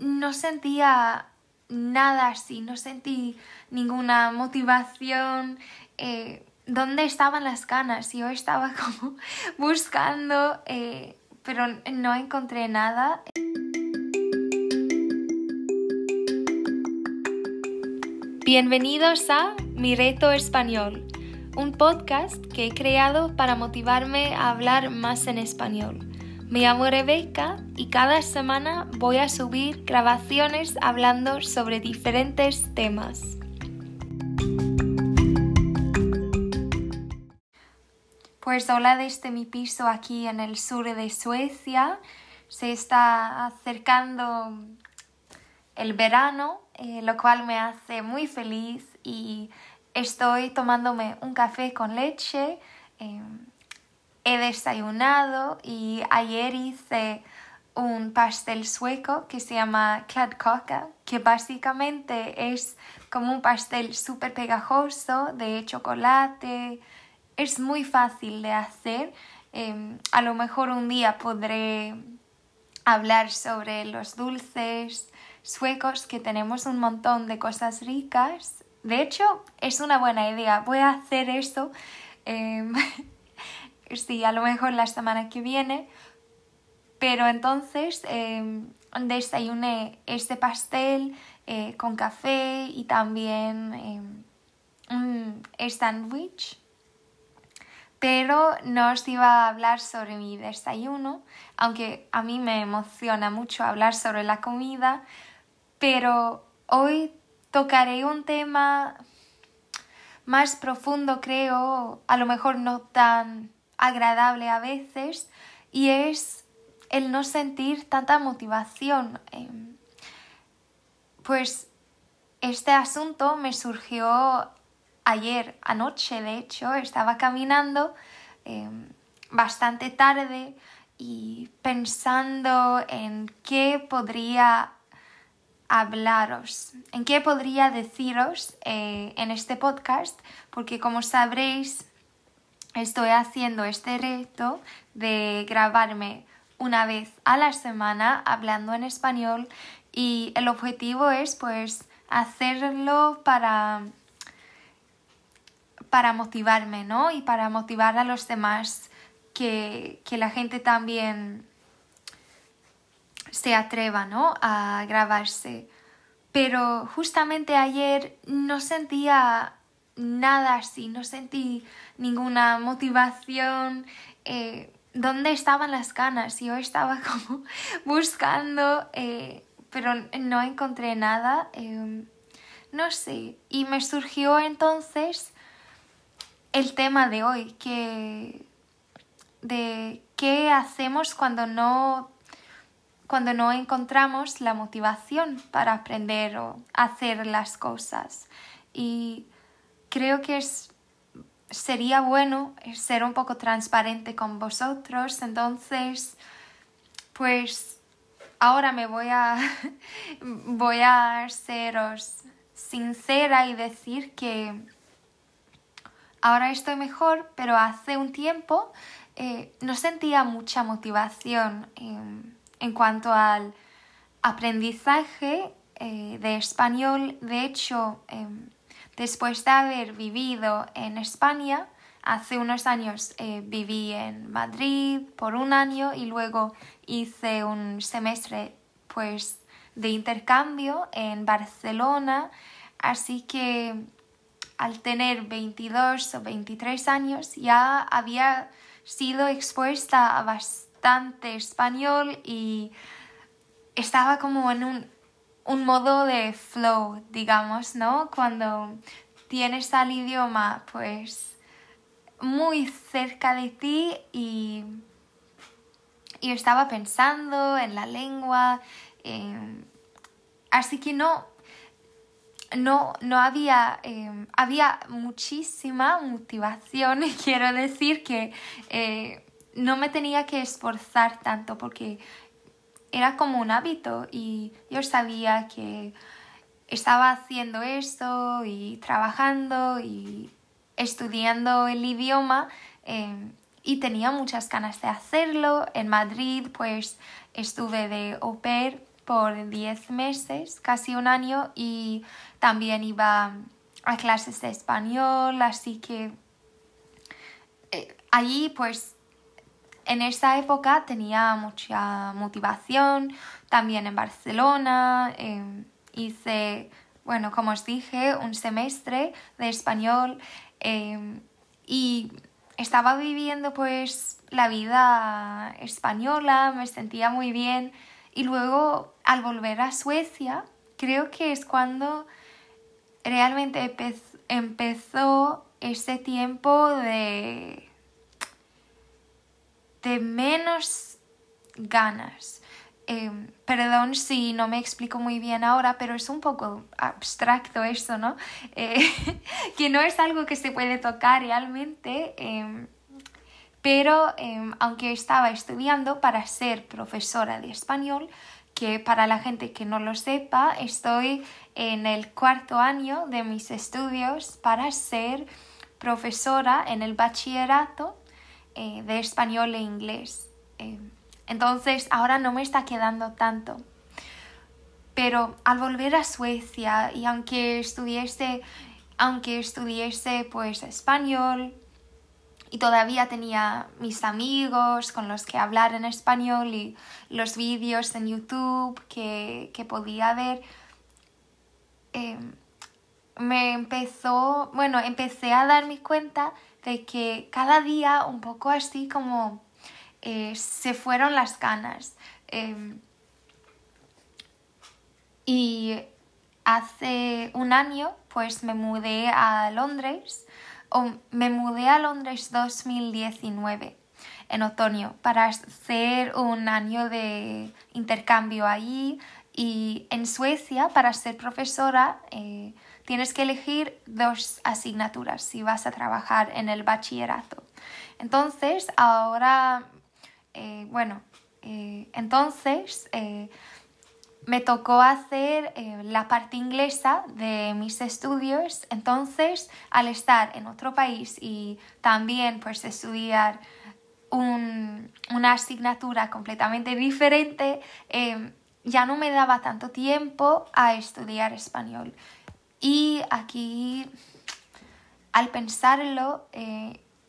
no sentía nada así, no sentí ninguna motivación. Eh, ¿Dónde estaban las ganas? Yo estaba como buscando, eh, pero no encontré nada. Bienvenidos a Mi Reto Español, un podcast que he creado para motivarme a hablar más en español. Me llamo Rebeca y cada semana voy a subir grabaciones hablando sobre diferentes temas. Pues hola desde mi piso aquí en el sur de Suecia. Se está acercando el verano, eh, lo cual me hace muy feliz y estoy tomándome un café con leche. Em, he desayunado y ayer hice un pastel sueco que se llama Kladkaka, que básicamente es como un pastel súper pegajoso de chocolate. Es muy fácil de hacer. Em, a lo mejor un día podré hablar sobre los dulces suecos, que tenemos un montón de cosas ricas. De hecho, es una buena idea. Voy a hacer eso. Em, sí, a lo mejor la semana que viene, pero entonces eh, desayuné este pastel eh, con café y también eh, un sándwich. Pero no os iba a hablar sobre mi desayuno, aunque a mí me emociona mucho hablar sobre la comida, pero hoy tocaré un tema más profundo, creo, a lo mejor no tan agradable a veces y es el no sentir tanta motivación. Em, pues este asunto me surgió ayer anoche, de hecho, estaba caminando em, bastante tarde y pensando en qué podría hablaros, en qué podría deciros eh, en este podcast, porque como sabréis, estoy haciendo este reto de grabarme una vez a la semana hablando en español y el objetivo es pues hacerlo para para motivarme, ¿no? Y para motivar a los demás que, que la gente también se atreva, ¿no? A grabarse. Pero justamente ayer no sentía nada así, no sentí ninguna motivación. Eh, ¿Dónde estaban las ganas? Yo estaba como buscando, eh, pero no encontré nada. Em, no sé. Y me surgió entonces el tema de hoy, que de qué hacemos cuando no cuando no encontramos la motivación para aprender o hacer las cosas. Y creo que es, sería bueno ser un poco transparente con vosotros. Entonces, pues ahora me voy a, voy a seros sincera y decir que ahora estoy mejor, pero hace un tiempo eh, no sentía mucha motivación en, en cuanto al aprendizaje eh, de español. De hecho, em, Después de haber vivido en España, hace unos años eh, viví en Madrid por un año y luego hice un semestre pues de intercambio en Barcelona, así que al tener 22 o 23 años ya había sido expuesta a bastante español y estaba como en un un modo de flow, digamos, ¿no? Cuando tienes al idioma, pues, muy cerca de ti y, y estaba pensando en la lengua, así que no, no, no había, em, había muchísima motivación, quiero decir que eh, no me tenía que esforzar tanto porque era como un hábito y yo sabía que estaba haciendo esto y trabajando y estudiando el idioma em, y tenía muchas ganas de hacerlo. En Madrid pues estuve de au pair por 10 meses, casi un año, y también iba a clases de español, así que eh, allí pues en esa época tenía mucha motivación, también en Barcelona, em, hice, bueno, como os dije, un semestre de español em, y estaba viviendo pues la vida española, me sentía muy bien. Y luego al volver a Suecia creo que es cuando realmente empezó ese tiempo de, de menos ganas. Em, perdón si no me explico muy bien ahora, pero es un poco abstracto eso, ¿no? Eh, que no es algo que se puede tocar realmente, em, pero em, aunque estaba estudiando para ser profesora de español, que para la gente que no lo sepa, estoy en el cuarto año de mis estudios para ser profesora en el bachillerato eh, de español e inglés. Entonces ahora no me está quedando tanto. Pero al volver a Suecia y aunque estudiese, aunque pues español y todavía tenía mis amigos con los que hablar en español y los vídeos en YouTube que, podía ver, em, me empezó, bueno, empecé a darme cuenta de que cada día un poco así como eh, se fueron las ganas. Em, y hace un año pues me mudé a Londres, o me mudé a Londres 2019 en otoño para hacer un año de intercambio allí y en Suecia para ser profesora eh, tienes que elegir dos asignaturas si vas a trabajar en el bachillerato. Entonces ahora eh, bueno, eh, entonces eh, me tocó hacer la parte inglesa de mis estudios, entonces al estar en otro país y también pues estudiar una asignatura completamente diferente, ya no me daba tanto tiempo a estudiar español. Y aquí, al pensarlo,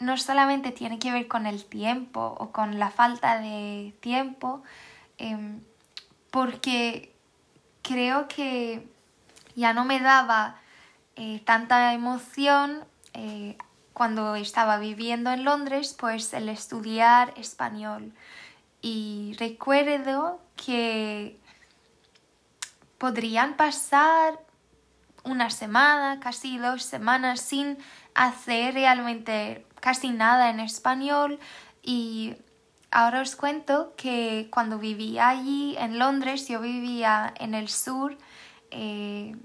no solamente tiene que ver con el tiempo o con la falta de tiempo, em, porque creo que ya no me daba eh, tanta emoción eh, cuando estaba viviendo en Londres, pues el estudiar español. Y recuerdo que podrían pasar una semana, casi dos semanas sin hacer realmente casi nada en español y ahora os cuento que cuando vivía allí en Londres, yo vivía en el sur, eh,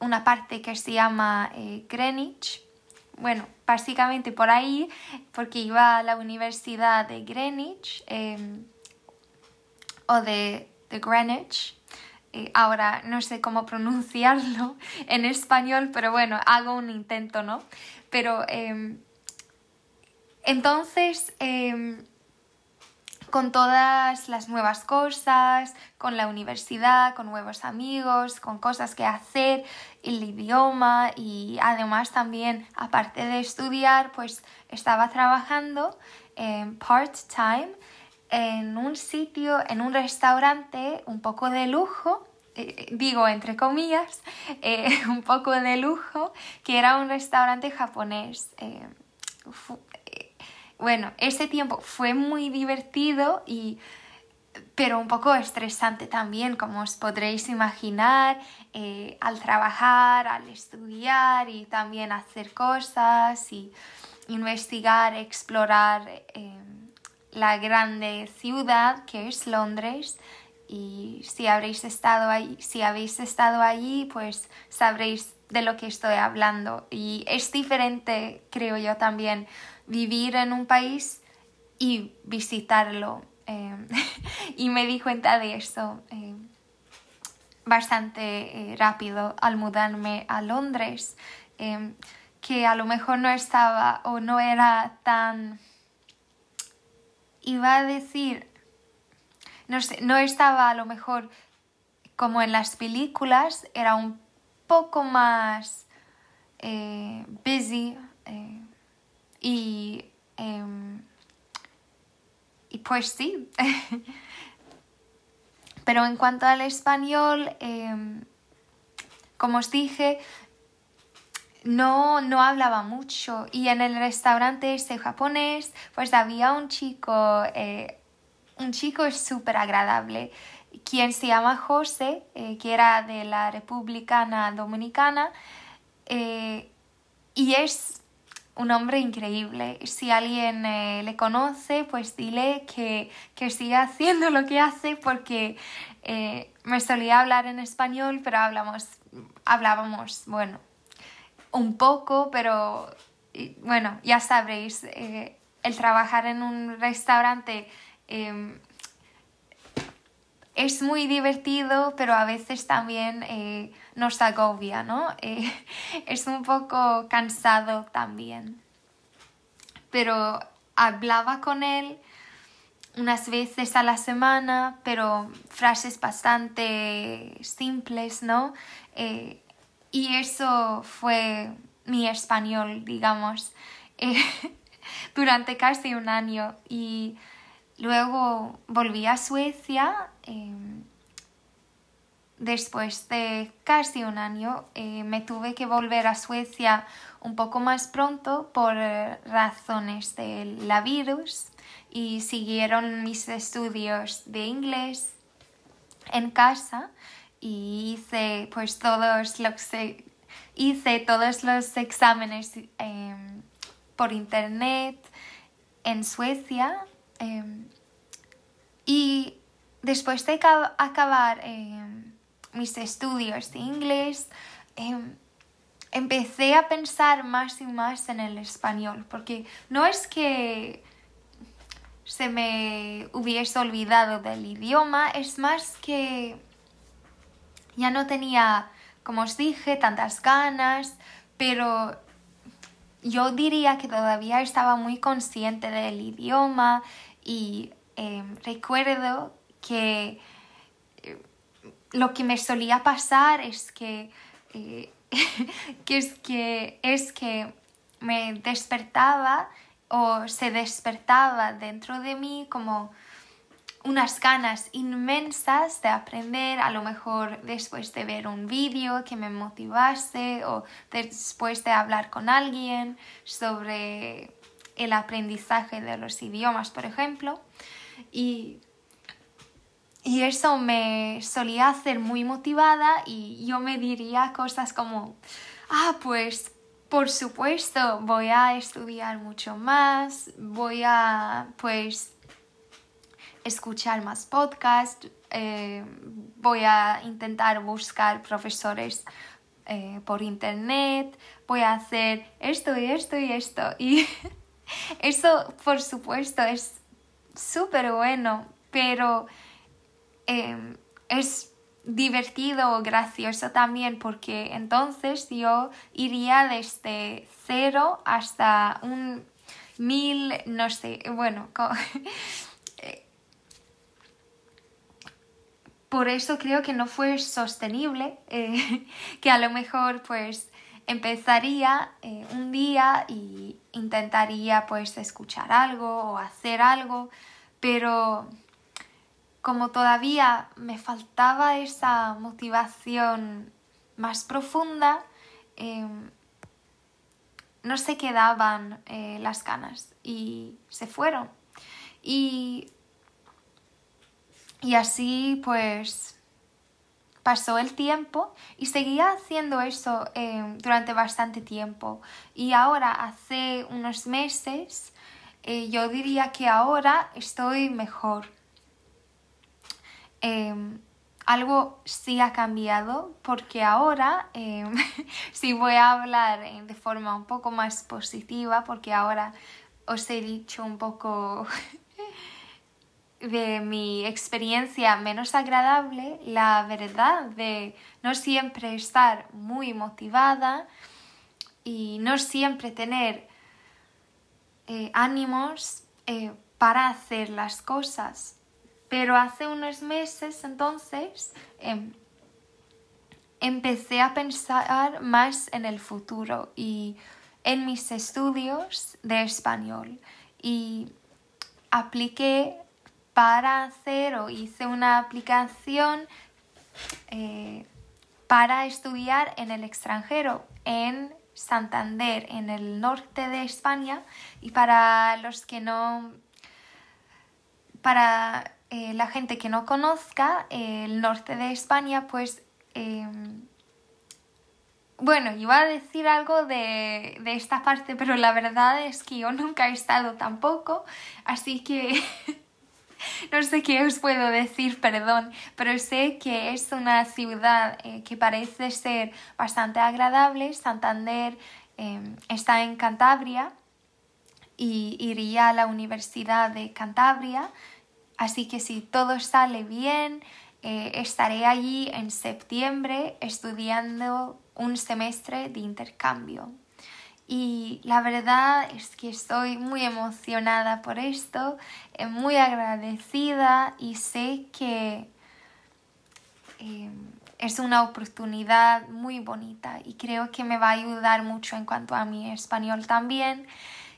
una parte que se llama eh, Greenwich. Bueno, básicamente por ahí, porque iba a la Universidad de Greenwich em, o de, Greenwich. Eh, ahora no sé cómo pronunciarlo en español, pero bueno, hago un intento, ¿no? Pero em, entonces, em, con todas las nuevas cosas, con la universidad, con nuevos amigos, con cosas que hacer, el idioma y además también, aparte de estudiar, pues estaba trabajando part-time en un sitio, en un restaurante un poco de lujo, eh, digo entre comillas, eh, un poco de lujo, que era un restaurante japonés. Eh, bueno, ese tiempo fue muy divertido y pero un poco estresante también, como os podréis imaginar, eh, al trabajar, al estudiar y también hacer cosas y investigar, explorar eh, la grande ciudad que es Londres. Y si habréis estado ahí, si habéis estado allí, pues sabréis de lo que estoy hablando. Y es diferente, creo yo también, vivir en un país y visitarlo. Eh, y me di cuenta de eso eh, bastante eh, rápido al mudarme a Londres, que a lo mejor no estaba o no era tan... Iba a decir, no sé, no estaba a lo mejor como en las películas, era un poco más eh, busy eh, y, em, y pues sí. Pero en cuanto al español, em, como os dije, no, no hablaba mucho y en el restaurante este japonés pues había un chico, eh, un chico súper agradable quien se llama José, eh, que era de la Republicana Dominicana eh, y es un hombre increíble. Si alguien le conoce, pues dile que, que siga haciendo lo que hace porque me solía hablar en español, pero hablamos, hablábamos, bueno, un poco, pero bueno, ya sabréis, eh, el trabajar en un restaurante em, es muy divertido, pero a veces también eh, nos agobia, ¿no? Eh, es un poco cansado también. Pero hablaba con él unas veces a la semana, pero frases bastante simples, ¿no? Y eso fue mi español, digamos, eh, durante casi un año. Y luego volví a Suecia. Em, después de casi un año eh, me tuve que volver a Suecia un poco más pronto por razones de la virus y siguieron mis estudios de inglés en casa y hice pues todos los, hice todos los exámenes em, por internet en Suecia em, y después de acabar em, mis estudios de inglés empecé a pensar más y más en el español porque no es que se me hubiese olvidado del idioma, es más que ya no tenía, como os dije, tantas ganas, pero yo diría que todavía estaba muy consciente del idioma y em, recuerdo que eh, lo que me solía pasar es eh, que, es que es que me despertaba o se despertaba dentro de mí como unas ganas inmensas de aprender, a lo mejor después de ver un vídeo que me motivase o después de hablar con alguien sobre el aprendizaje de los idiomas, por ejemplo. Y, y eso me solía hacer muy motivada y yo me diría cosas como, ah, pues por supuesto voy a estudiar mucho más, voy a pues escuchar más podcasts, eh, voy a intentar buscar profesores eh, por internet, voy a hacer esto y esto y esto. Y eso, por supuesto, es súper bueno, pero em, es divertido o gracioso también porque entonces yo iría desde cero hasta un mil, no sé, bueno, por eso creo que no fue sostenible, eh, que a lo mejor pues empezaría eh, un día y intentaría pues escuchar algo o hacer algo, pero como todavía me faltaba esa motivación más profunda, em, no se quedaban eh, las ganas y se fueron. Y y así pues pasó el tiempo y seguía haciendo eso eh, durante bastante tiempo. Y ahora, hace unos meses, eh, yo diría que ahora estoy mejor. Em, algo sí ha cambiado porque ahora em, sí voy a hablar eh, de forma un poco más positiva porque ahora os he dicho un poco de mi experiencia menos agradable la verdad de no siempre estar muy motivada y no siempre tener eh, ánimos eh, para hacer las cosas. Pero hace unos meses entonces em, empecé a pensar más en el futuro y en mis estudios de español y apliqué para hacer o hice una aplicación eh, para estudiar en el extranjero, en Santander, en el norte de España. Y para los que no, para eh, la gente que no conozca el norte de España, pues em, bueno, iba a decir algo de, de, esta parte, pero la verdad es que yo nunca he estado tampoco, así que no sé qué os puedo decir, perdón, pero sé que es una ciudad eh, que parece ser bastante agradable. Santander em, está en Cantabria y iría a la Universidad de Cantabria, así que si todo sale bien, eh, estaré allí en septiembre estudiando un semestre de intercambio. Y la verdad es que estoy muy emocionada por esto, eh, muy agradecida y sé que em, es una oportunidad muy bonita y creo que me va a ayudar mucho en cuanto a mi español también,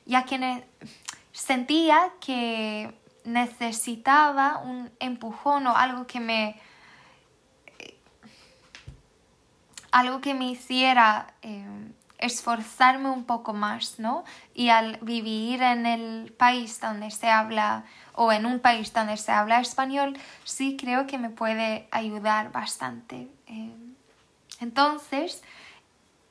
ya que sentía que necesitaba un empujón o algo que me eh, algo que me hiciera esforzarme un poco más, ¿no? Y al vivir en el país donde se habla o en un país donde se habla español, sí creo que me puede ayudar bastante. Eh, entonces,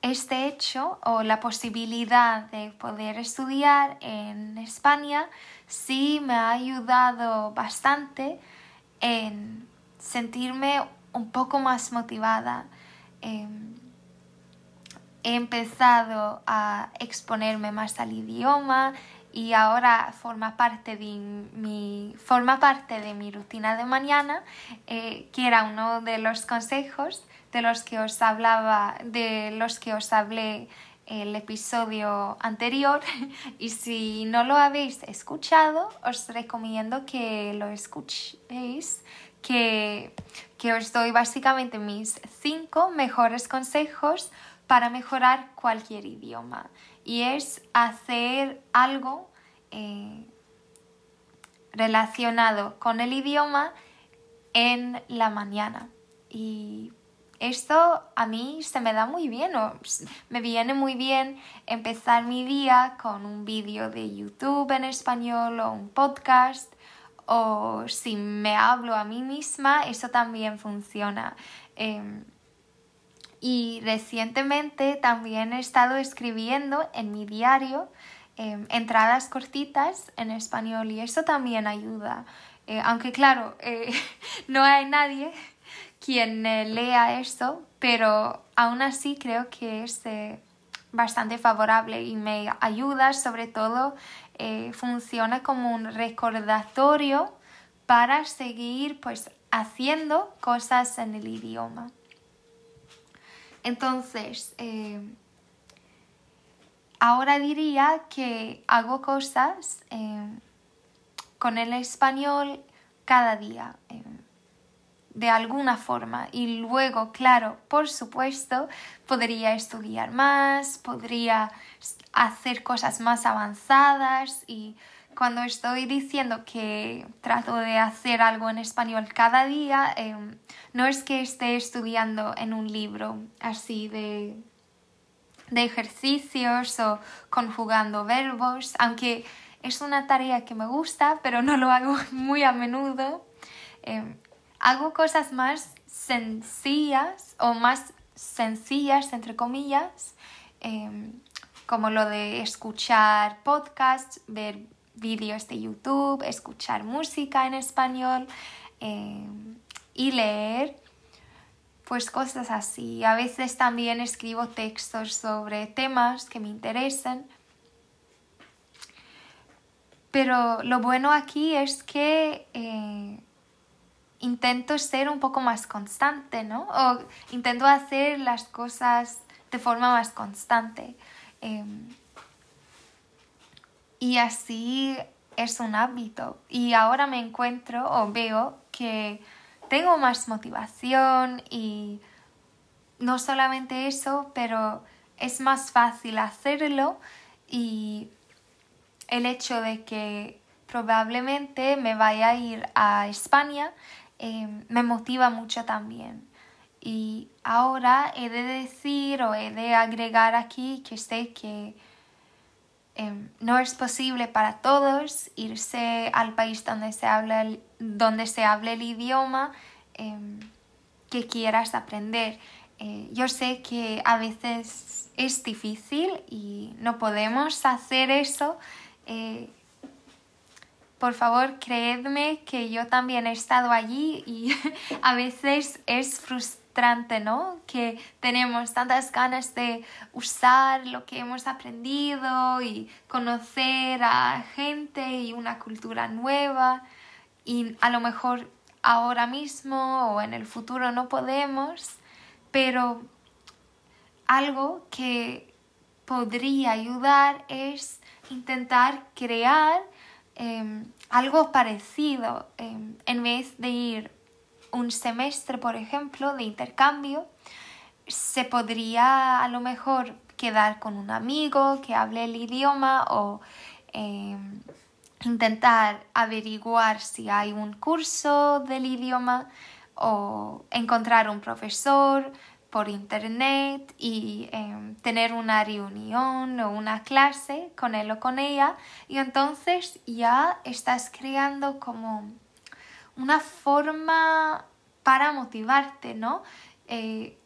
este hecho o la posibilidad de poder estudiar en España sí me ha ayudado bastante en sentirme un poco más motivada. Em, he empezado a exponerme más al idioma y ahora forma parte de mi, forma parte de mi rutina de mañana, eh, que era uno de los consejos de los que os hablaba, de los que os hablé el episodio anterior. Y si no lo habéis escuchado os recomiendo que lo escuchéis que, que os doy básicamente mis cinco mejores consejos para mejorar cualquier idioma y es hacer algo eh, relacionado con el idioma en la mañana y esto a mí se me da muy bien o me viene muy bien empezar mi día con un vídeo de YouTube en español o un podcast o si me hablo a mí misma, eso también funciona. Em, y recientemente también he estado escribiendo en mi diario em, entradas cortitas en español y eso también ayuda. Eh, aunque claro, eh, no hay nadie quien eh, lea esto, pero aún así creo que es bastante favorable y me ayuda, sobre todo funciona como un recordatorio para seguir pues haciendo cosas en el idioma. Entonces, eh, ahora diría que hago cosas eh, con el español cada día, eh, de alguna forma. Y luego, claro, por supuesto, podría estudiar más, podría hacer cosas más avanzadas y cuando estoy diciendo que trato de hacer algo en español cada día, em, no es que esté estudiando en un libro así de, de ejercicios o conjugando verbos, aunque es una tarea que me gusta, pero no lo hago muy a menudo. Em, hago cosas más sencillas o más sencillas, entre comillas, em, como lo de escuchar podcasts, ver vídeos de YouTube, escuchar música en español eh, y leer pues cosas así. A veces también escribo textos sobre temas que me interesen. Pero lo bueno aquí es que eh, intento ser un poco más constante, ¿no? O intento hacer las cosas de forma más constante. Em, y así es un hábito. Y ahora me encuentro o veo que tengo más motivación y no solamente eso, pero es más fácil hacerlo y el hecho de que probablemente me vaya a ir a España eh, me motiva mucho también. Y ahora he de decir o he de agregar aquí que sé que em, no es posible para todos irse al país donde se habla el, donde se hable el idioma em, que quieras aprender. Eh, yo sé que a veces es difícil y no podemos hacer eso. Eh, por favor, creedme que yo también he estado allí y a veces es frustrante, ¿no? Que tenemos tantas ganas de usar lo que hemos aprendido y conocer a gente y una cultura nueva y a lo mejor ahora mismo o en el futuro no podemos pero algo que podría ayudar es intentar crear em, algo parecido em, en vez de ir un semestre, por ejemplo, de intercambio, se podría a lo mejor quedar con un amigo que hable el idioma o em, intentar averiguar si hay un curso del idioma o encontrar un profesor por internet y em, tener una reunión o una clase con él o con ella. Y entonces ya estás creando como una forma para motivarte, ¿no? Eh,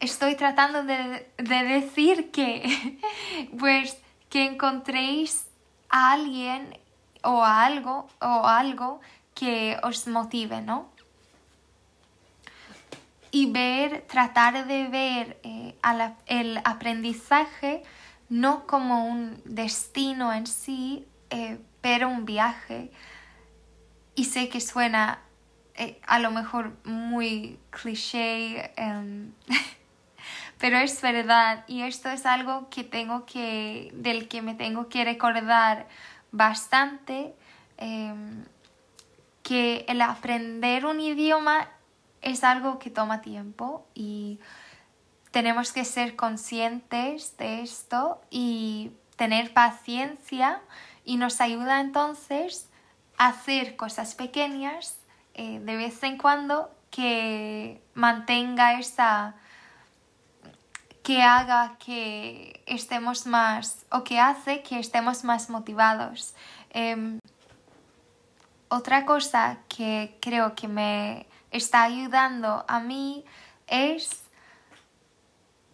estoy tratando de, de decir que pues que encontréis a alguien o a algo o algo que os motive, ¿no? y ver, tratar de ver eh, el aprendizaje no como un destino en sí, eh, pero un viaje. Y sé que suena eh, a lo mejor muy cliché, em, pero es verdad y esto es algo que tengo que, del que me tengo que recordar bastante, em, que el aprender un idioma es algo que toma tiempo y tenemos que ser conscientes de esto y tener paciencia y nos ayuda entonces hacer cosas pequeñas eh, de vez en cuando que mantenga esa que haga que estemos más o que hace que estemos más motivados. Em, otra cosa que creo que me está ayudando a mí es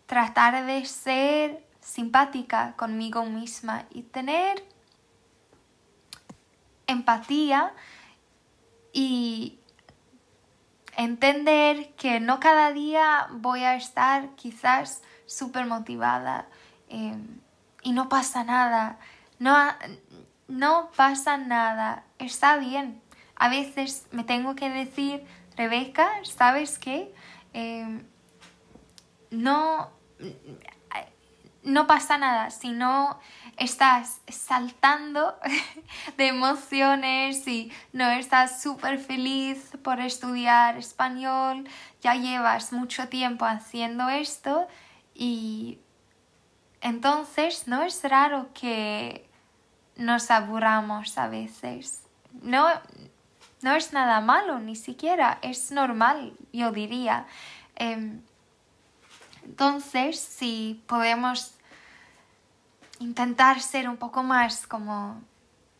tratar de ser simpática conmigo misma y tener empatía y entender que no cada día voy a estar quizás súper motivada em, y no pasa nada, no, no pasa nada, está bien. A veces me tengo que decir Rebeca, ¿sabes qué? Em, no, no pasa nada si no estás saltando de emociones y no estás súper feliz por estudiar español, ya llevas mucho tiempo haciendo esto y entonces no es raro que nos aburramos a veces. No, no es nada malo, ni siquiera, es normal, yo diría. Em, entonces, si podemos intentar ser un poco más como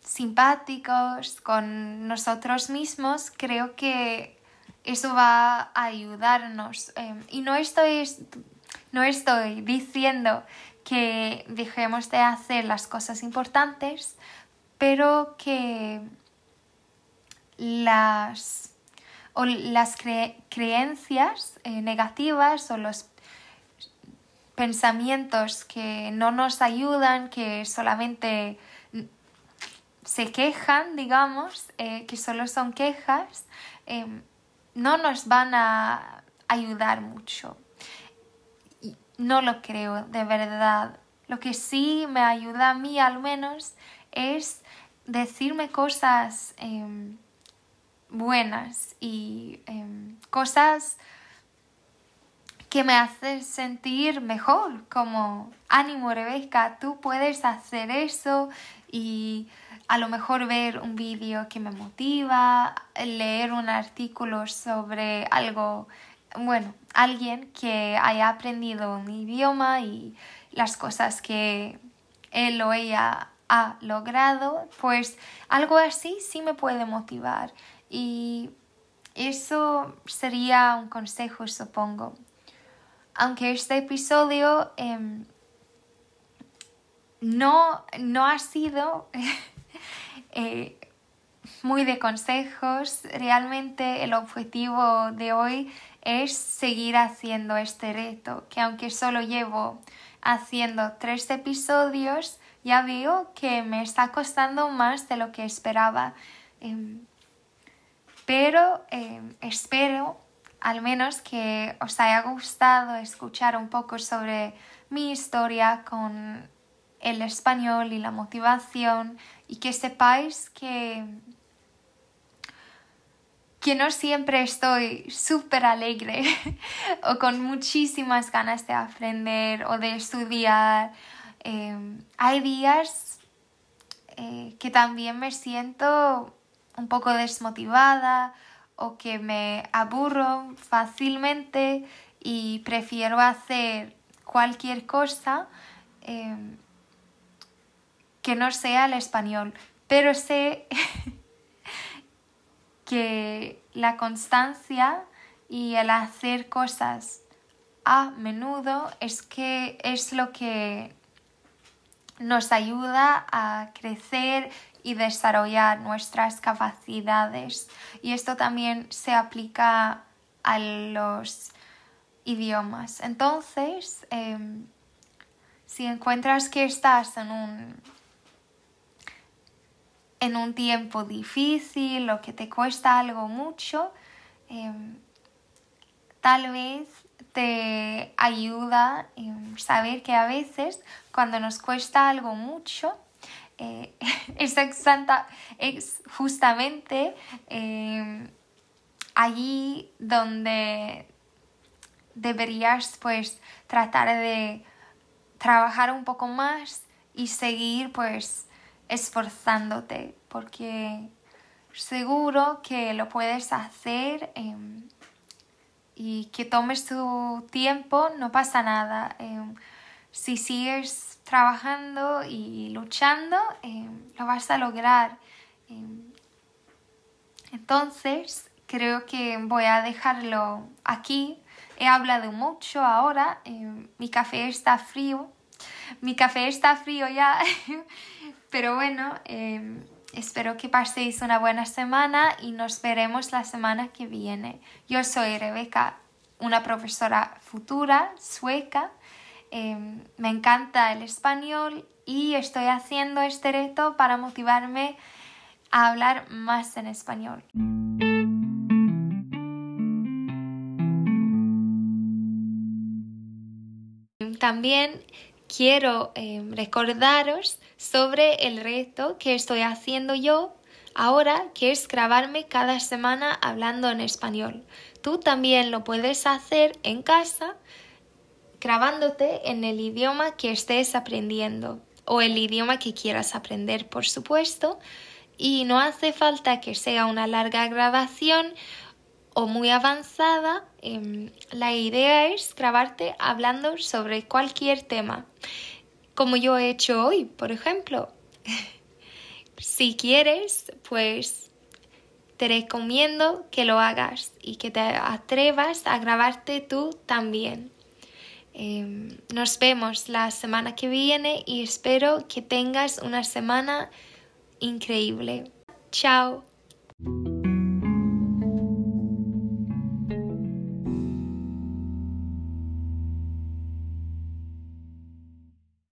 simpáticos con nosotros mismos, creo que eso va a ayudarnos. Em, y no estoy, no estoy diciendo que dejemos de hacer las cosas importantes, pero que las, las creencias eh, negativas o los pensamientos que no nos ayudan, que solamente se quejan, digamos, eh, que solo son quejas, em, no nos van a ayudar mucho. No lo creo, de verdad. Lo que sí me ayuda a mí al menos es decirme cosas em, buenas y em, cosas que me hace sentir mejor, como ánimo Rebeca, tú puedes hacer eso y a lo mejor ver un vídeo que me motiva, leer un artículo sobre algo, bueno, alguien que haya aprendido un idioma y las cosas que él o ella ha logrado, pues algo así sí me puede motivar y eso sería un consejo, supongo. Aunque este episodio em, no, no ha sido eh, muy de consejos, realmente el objetivo de hoy es seguir haciendo este reto, que aunque solo llevo haciendo tres episodios, ya veo que me está costando más de lo que esperaba. Em, pero em, espero al menos que os haya gustado escuchar un poco sobre mi historia con el español y la motivación y que sepáis que que no siempre estoy súper alegre o con muchísimas ganas de aprender o de estudiar. Em, hay días eh, que también me siento un poco desmotivada o que me aburro fácilmente y prefiero hacer cualquier cosa em, que no sea el español. Pero sé que la constancia y el hacer cosas a menudo es que es lo que nos ayuda a crecer y desarrollar nuestras capacidades. Y esto también se aplica a los idiomas. Entonces, em, si encuentras que estás en un en un tiempo difícil o que te cuesta algo mucho, em, tal vez te ayuda em, saber que a veces cuando nos cuesta algo mucho, eh, es, es justamente em, allí donde deberías pues tratar de trabajar un poco más y seguir pues esforzándote porque seguro que lo puedes hacer em, y que tomes tu tiempo, no pasa nada. Em, si sigues trabajando y luchando, em, lo vas a lograr. entonces, creo que voy a dejarlo aquí. He hablado mucho ahora, mi café está frío. Mi café está frío ya. Pero bueno, em, espero que paséis una buena semana y nos veremos la semana que viene. Yo soy Rebeca, una profesora futura sueca. Em, me encanta el español y estoy haciendo este reto para motivarme a hablar más en español. También quiero em, recordaros sobre el reto que estoy haciendo yo ahora, que es grabarme cada semana hablando en español. Tú también lo puedes hacer en casa grabándote en el idioma que estés aprendiendo o el idioma que quieras aprender, por supuesto. Y no hace falta que sea una larga grabación o muy avanzada, em, la idea es grabarte hablando sobre cualquier tema, como yo he hecho hoy, por ejemplo. si quieres, pues te recomiendo que lo hagas y que te atrevas a grabarte tú también. Em, nos vemos la semana que viene y espero que tengas una semana increíble. Chao.